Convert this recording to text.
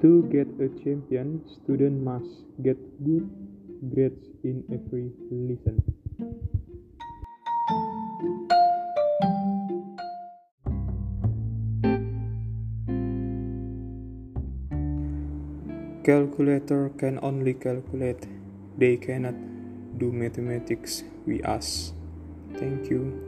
To get a champion, student must get good grades in every lesson. Calculator can only calculate. They cannot do mathematics we ask. Thank you.